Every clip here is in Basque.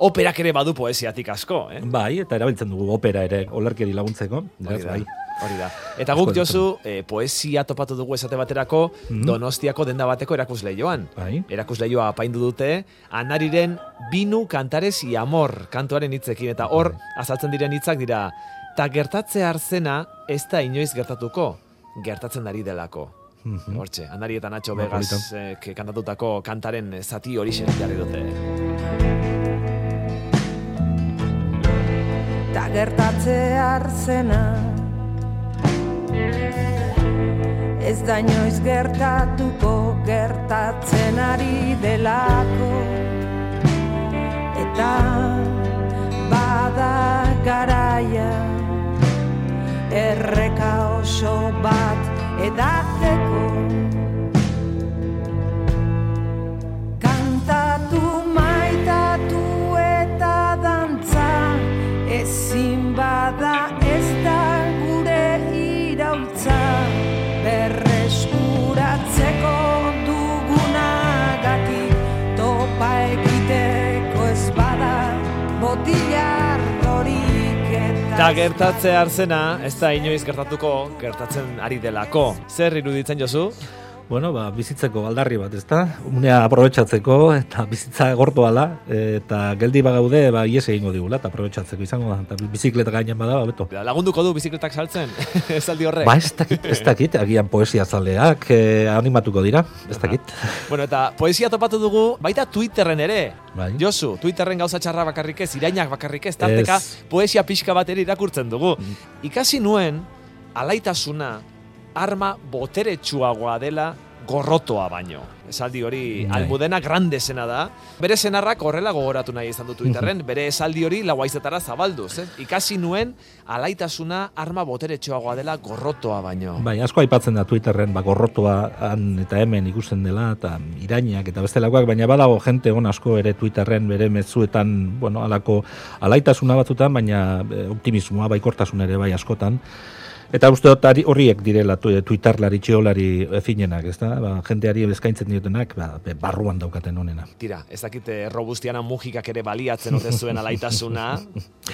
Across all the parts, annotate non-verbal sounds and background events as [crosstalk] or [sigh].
operak ere badu poesiatik asko, eh? Bai, eta erabiltzen dugu opera ere olerkeri laguntzeko. Hori da, bai. hori da. Eta guk jozu, eh, poesia topatu dugu esate baterako Mhm. Donostiako denda bateko erakusleioan. Bai. Erakusleioa apaindu dute, anariren binu kantares i amor kantuaren hitzekin, eta hor, azaltzen diren hitzak dira, ta gertatze arzena ez da inoiz gertatuko, gertatzen ari delako. Mhm. Hortxe, anari eta Nacho Ba, Vegas eh, kantatutako kantaren zati hori jarri dute. Ta gertatze arzena Ez da inoiz gertatuko gertatzen ari delako. Eta bada garaia Erreka oso bat edatzeko eta Ta gertatze arzena, ez da inoiz gertatuko, gertatzen ari delako. Zer iruditzen jozu? Bueno, ba, bizitzeko aldarri bat, ezta? Unea aprobetsatzeko eta bizitza gortu ala, eta geldi bagaude, ba, ies egingo digula, eta aprobetsatzeko izango da. Eta bizikleta gainen bada, ba, beto. Lagunduko du bizikletak saltzen, [laughs] esaldi horrek. Ba, ez dakit, ez dakit, agian poesia zaleak eh, animatuko dira, ez dakit. Bueno, eta poesia topatu dugu, baita Twitterren ere. Bai. Josu, Twitterren gauza txarra bakarrik ez, irainak bakarrik ez, tarteka poesia pixka bat ere irakurtzen dugu. Ikasi nuen, alaitasuna, arma boteretsuagoa dela gorrotoa baino. Esaldi hori Bai. almudena grandesena da. Bere senarrak horrela gogoratu nahi izan du Twitterren, bere esaldi hori lauaizetara zabalduz. Eh? Ikasi nuen, alaitasuna arma boteretsuagoa dela gorrotoa baino. Bai, asko aipatzen da Twitterren, ba, gorrotoa han eta hemen ikusten dela, eta irainak eta bestelakoak, baina badago jente on asko ere Twitterren bere mezuetan, bueno, alako alaitasuna batzutan, baina eh, optimismoa, baikortasun ere bai askotan. Eta uste dut horriek direla Twitterlari, txiolari eh, finenak, ez da? Ba, jenteari eskaintzen diotenak, ba, barruan daukaten onena. Tira, ez dakite robustiana mugikak ere baliatzen ote zuen alaitasuna.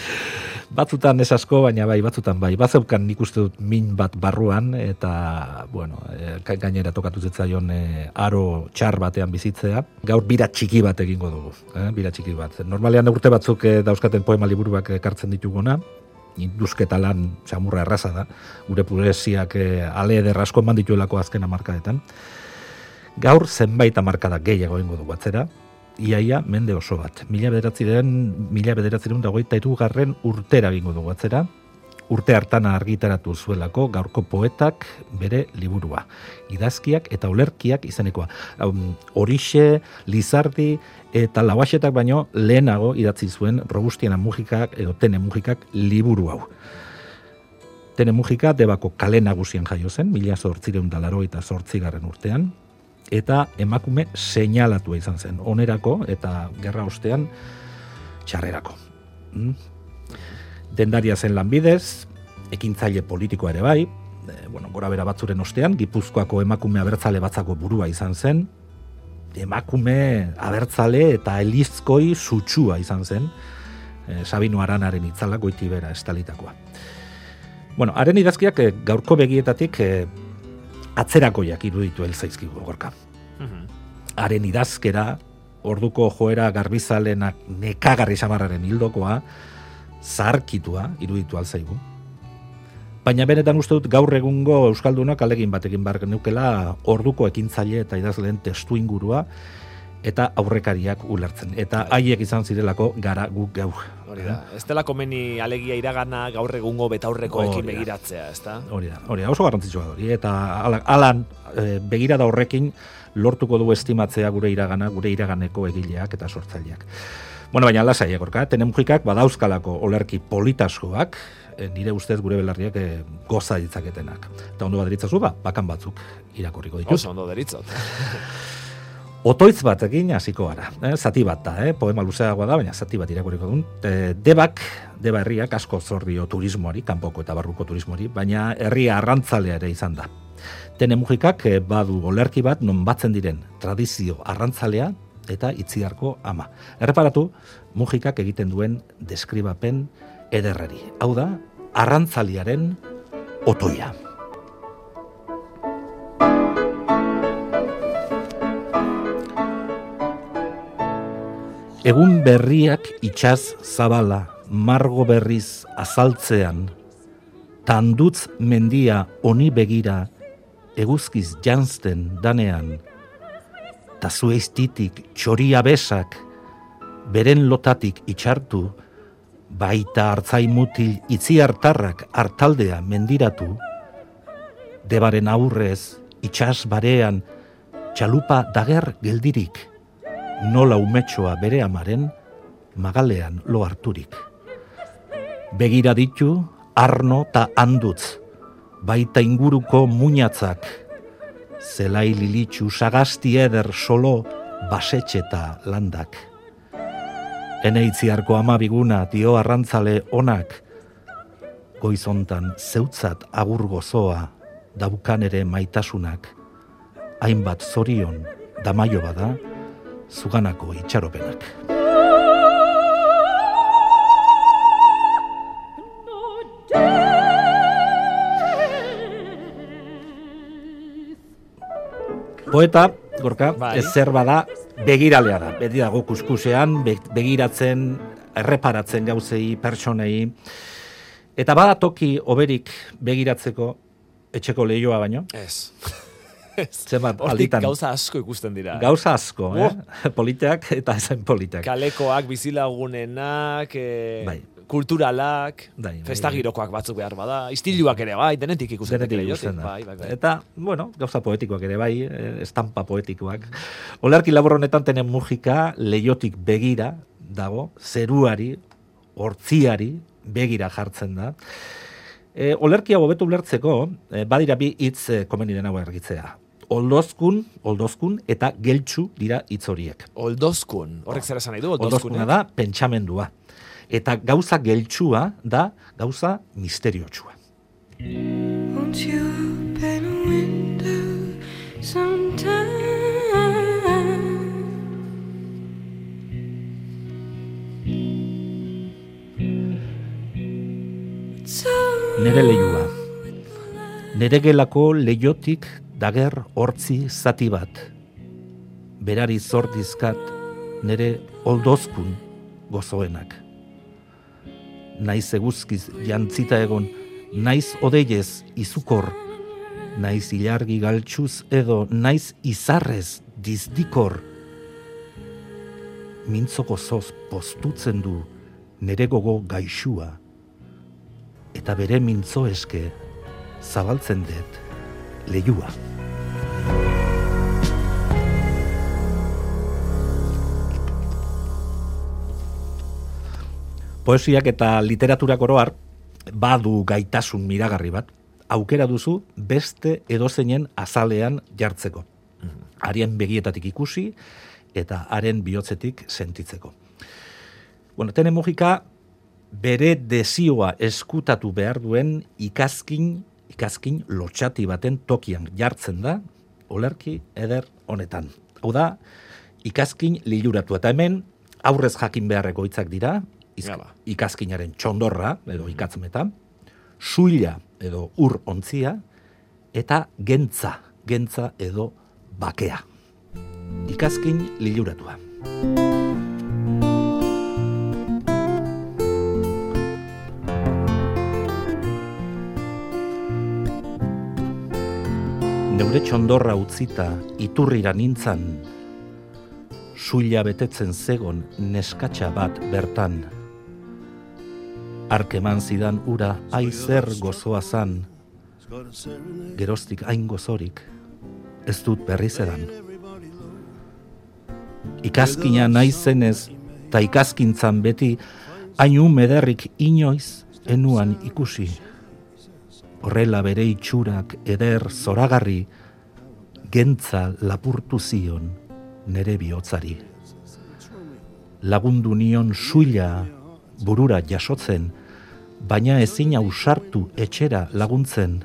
[laughs] Batzutan ez asko, baina bai, batzutan bai. Bazeukan nik uste dut min bat barruan, eta, bueno, eh, ga- gainera tokatu zitzaion eh, aro txar batean bizitzea. Gaur bira txiki bat egingo dugu, eh, bira txiki bat. Normalean urte batzuk eh, dauzkaten poema liburuak ekartzen dituguna, induzketa lan txamurra erraza da, gure poesiak eh, ale eder asko eman dituelako azken amarkadetan. Gaur zenbait amarkada gehiago egingo dugu atzera, iaia mende oso bat. Mila bederatziren, mila bederatziren da hogeita irugarren urtera egingo dugu atzera, urte hartana argitaratu zuelako gaurko poetak bere liburua. Idazkiak eta olerkiak izenekoa. Um, Horixe, Lizardi eta Lauaxetak baino lehenago idatzi zuen Robustiana Mujikak edo Tene Mujikak liburu hau. Tene Mujika debako kale nagusian jaio zen, mila zortzireun da laro eta zortzigarren urtean, eta emakume seinalatua izan zen, onerako eta gerra ostean txarrerako. Mm? Dendaria zen lanbidez, ekintzaile politikoa ere bai, e, bueno, gora bera batzuren ostean, Gipuzkoako emakume abertzale batzako burua izan zen, emakume abertzale eta elizkoi sutsua izan zen, e, Sabino Aranaren itzala goiti bera estalitakoa. Bueno, haren idazkiak eh, gaurko begietatik eh, atzerakoiak iruditu elzaizkigu gorka. Mhm. Haren idazkera, orduko joera garbizalenak nekagarri samarraren hildokoa, zaharkitua iruditu alzaigu. Baina benetan uste dut gaur egungo Euskaldunak alegin batekin bar genukela orduko ekintzaile eta idazleen testu ingurua eta aurrekariak ulertzen. Eta haiek izan zirelako gara guk gaur. Hori da. Ez dela komeni alegia iragana gaur egungo betaurrekoekin begiratzea, ezta? Hori da, hori da, oso garrantzitsua hori. Eta ala- alan e, begirada horrekin lortuko du estimatzea gure iragana, gure iraganeko egileak eta sortzaileak. Bueno, baina lasai egorka, tenemujikak badauzkalako olerki politaskoak, e, nire ustez gure belarriak e, goza ditzaketenak. Eta ondo badiritzazu, ba, bakan batzuk irakurriko ditut. Oso ondo deritzot. [laughs] Otoitz batekin hasiko gara. Eh? Zati bat da, eh? poema luzeagoa da, baina zati bat irakurriko duen. E, debak, deba herriak asko zorrio turismoari, kanpoko eta barruko turismoari, baina herria arrantzalea ere izan da. Tene mugikak eh, badu olerki bat non batzen diren tradizio arrantzalea eta itziarko ama. Erreparatu, mugikak egiten duen deskribapen ederrari. Hau da, arrantzaliaren otoia. Egun berriak itxaz zabala, margo berriz azaltzean, tandutz mendia oni begira, eguzkiz janzten danean, ta zueiztitik txoria besak, beren lotatik itxartu, baita hartzai mutil itzi hartarrak hartaldea mendiratu, debaren aurrez, itxas barean, txalupa dager geldirik, nola umetxoa bere amaren, magalean lo harturik. Begira ditu, arno ta handutz, baita inguruko muñatzak, zelai lilitxu sagasti eder solo basetxeta landak. Eneitziarko amabiguna dio arrantzale onak, goizontan zeutzat agur gozoa daukan ere maitasunak, hainbat zorion damaio bada, zuganako itxaropenak. Poeta, gorka, Bai. ez zer bada begiralea da. Beti dago kuskusean, be- begiratzen, erreparatzen gauzei, pertsonei. Eta bada toki oberik begiratzeko etxeko lehioa baino. [laughs] Ez. Zenbat, Hortik alditan. gauza asko ikusten dira. Gauza asko, eh? [laughs] Politeak eta ezen politeak. Kalekoak, bizilagunenak, e, Bai. Kulturalak, Bai, bai, festa bai. girokoak batzuk behar bada, istiluak ere bai, denetik ikusten Denetik ikusten da. Bai, bai, bai. Eta, bueno, gauza poetikoak ere bai, eh, estampa poetikoak. Olarki labor honetan tenen mugika leiotik begira dago, zeruari, hortziari begira jartzen da. E, olerkia hobeto ulertzeko, e, badira bi hitz e, komeni denago argitzea. Oldozkun, oldozkun eta geltsu dira hitz horiek. Oldozkun, horrek zer esan nahi du, Oldozkuna da pentsamendua. Eta gauza geltsua da gauza misteriotsua. Nere leiua. Nere gelako leiotik dager hortzi zati bat. Berari zordizkat nere oldozkun gozoenak. Naiz eguzkiz jantzita egon, naiz odeiez izukor, naiz ilargi galtxuz edo naiz izarrez dizdikor. Mintzo gozoz postutzen du nere gogo gaixua eta bere mintzo eske zabaltzen dut leiua. Poesiak eta literaturak oroar badu gaitasun miragarri bat, aukera duzu beste edozeinen azalean jartzeko. Harien begietatik ikusi eta haren bihotzetik sentitzeko. Bueno, tene mugika bere desioa eskutatu behar duen ikazkin, ikazkin lotxati baten tokian jartzen da, olerki eder honetan. Hau da, ikazkin liluratu eta hemen aurrez jakin beharreko hitzak dira, izk- ikazkinaren txondorra, edo ikatzmeta, suila edo ur ontzia, eta gentza, gentza edo bakea. Ikazkin liluratua. Neure txondorra utzita iturrira nintzan, suila betetzen zegon neskatxa bat bertan. Arkeman zidan ura aizer gozoa zan, geroztik hain gozorik, ez dut berriz edan. Ikazkina naizenez, ta ikazkintzan beti, hain mederrik inoiz enuan ikusi. Horrela bere itxurak eder zoragarri, gentza lapurtu zion nere bihotzari. Lagundu nion suila burura jasotzen, baina ezin ausartu etxera laguntzen,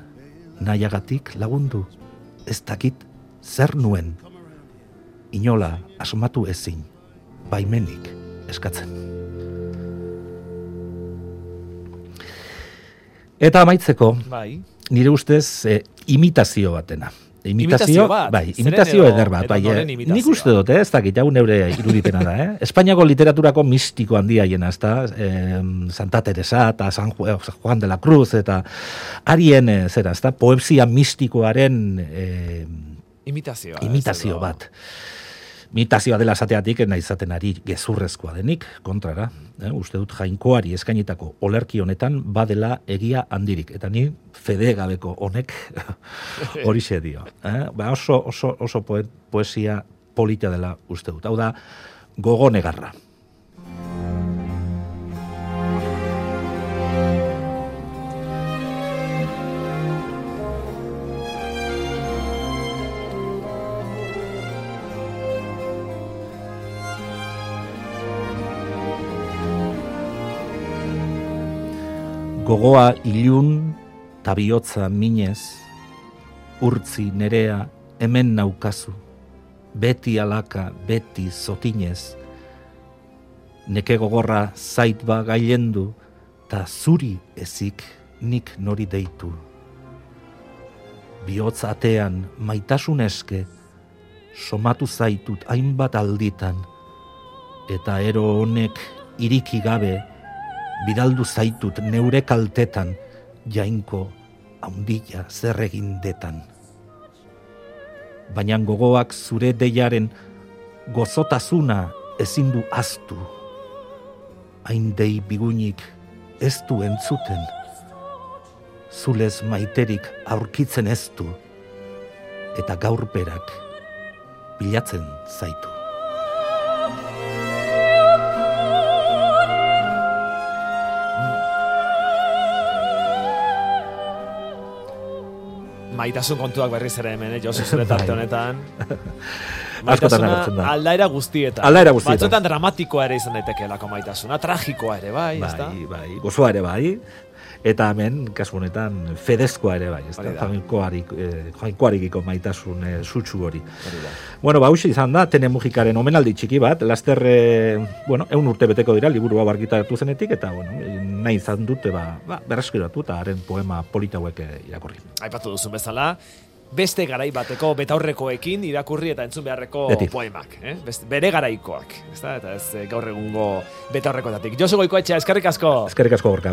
nahiagatik lagundu, ez dakit zer nuen. inola asmatu ezin, baimenik eskatzen. Eta amaitzeko, Bai. nire ustez, eh, imitazio batena. Imitazio bat? bai, imitazio edo- eder bat, edo bai, eh, nik uste dut, eh, ez dakit, hau neure irudipena da, eh? [laughs] Espainiako literaturako mistiko handia jena, ez da, eh, Santa Teresa eta San eh, Juan de la Cruz, eta harien, eh, zera, ez da, poesia mistikoaren eh, Imitazioa. imitazio edo- bat. Imitazioa dela esateatik nahi izaten ari gezurrezkoa denik, kontrara. Eh? Uste dut jainkoari eskainitako olerki honetan badela egia handirik. Eta ni fede gabeko honek [laughs] horixe dio. Eh? Ba oso, oso, oso poe- poesia polita dela uste dut. Hau da, gogo negarra. Gogoa ilun, ta bihotza minez, urtzi nerea hemen naukazu, beti alaka, beti zotinez, neke gogorra zait ba gailendu, ta zuri ezik nik nori deitu. Bihotz atean maitasun eske, somatu zaitut hainbat alditan, eta ero honek iriki gabe, bidaldu zaitut neure kaltetan, jainko haundila zer egin detan. Baina gogoak zure deiaren gozotasuna ezin du aztu. Hain dei bigunik ez du entzuten. Zulez maiterik aurkitzen ez du. Eta gaurperak bilatzen zaitu. Maitasun kontuak berriz ere hemen, eh, Josu zure [laughs] tarte Bai. honetan. Askotan Maitasuna agertzen da. aldaera guztietan. Aldaera guztietan. Batzuetan dramatikoa ere izan daitekeelako maitasuna, tragikoa ere, bai, ezta? Bai, bai, gozoa ere bai, eta hemen, kasu honetan, fedezkoa ere bai, ez da, Hori da. jainkoarik, eh, jainkoarekiko maitasun eh, sutsu hori. Bueno, ba, izan da, tene mujikaren omenaldi txiki bat, laster, eh, bueno, eun urte beteko dira, liburu hau zenetik, eta, bueno, eh, nahi izan dute, ba, ba berreskiratu, eta haren poema polita eh, irakurri. Aipatu duzun bezala, beste garai bateko betaurrekoekin irakurri eta entzun beharreko Beti. poemak, eh? Beste, bere garaikoak, ezta? Eta ez gaur egungo betaurrekoetatik. Josu Goikoetxea, eskerrik asko. Ezkerrik asko gorka.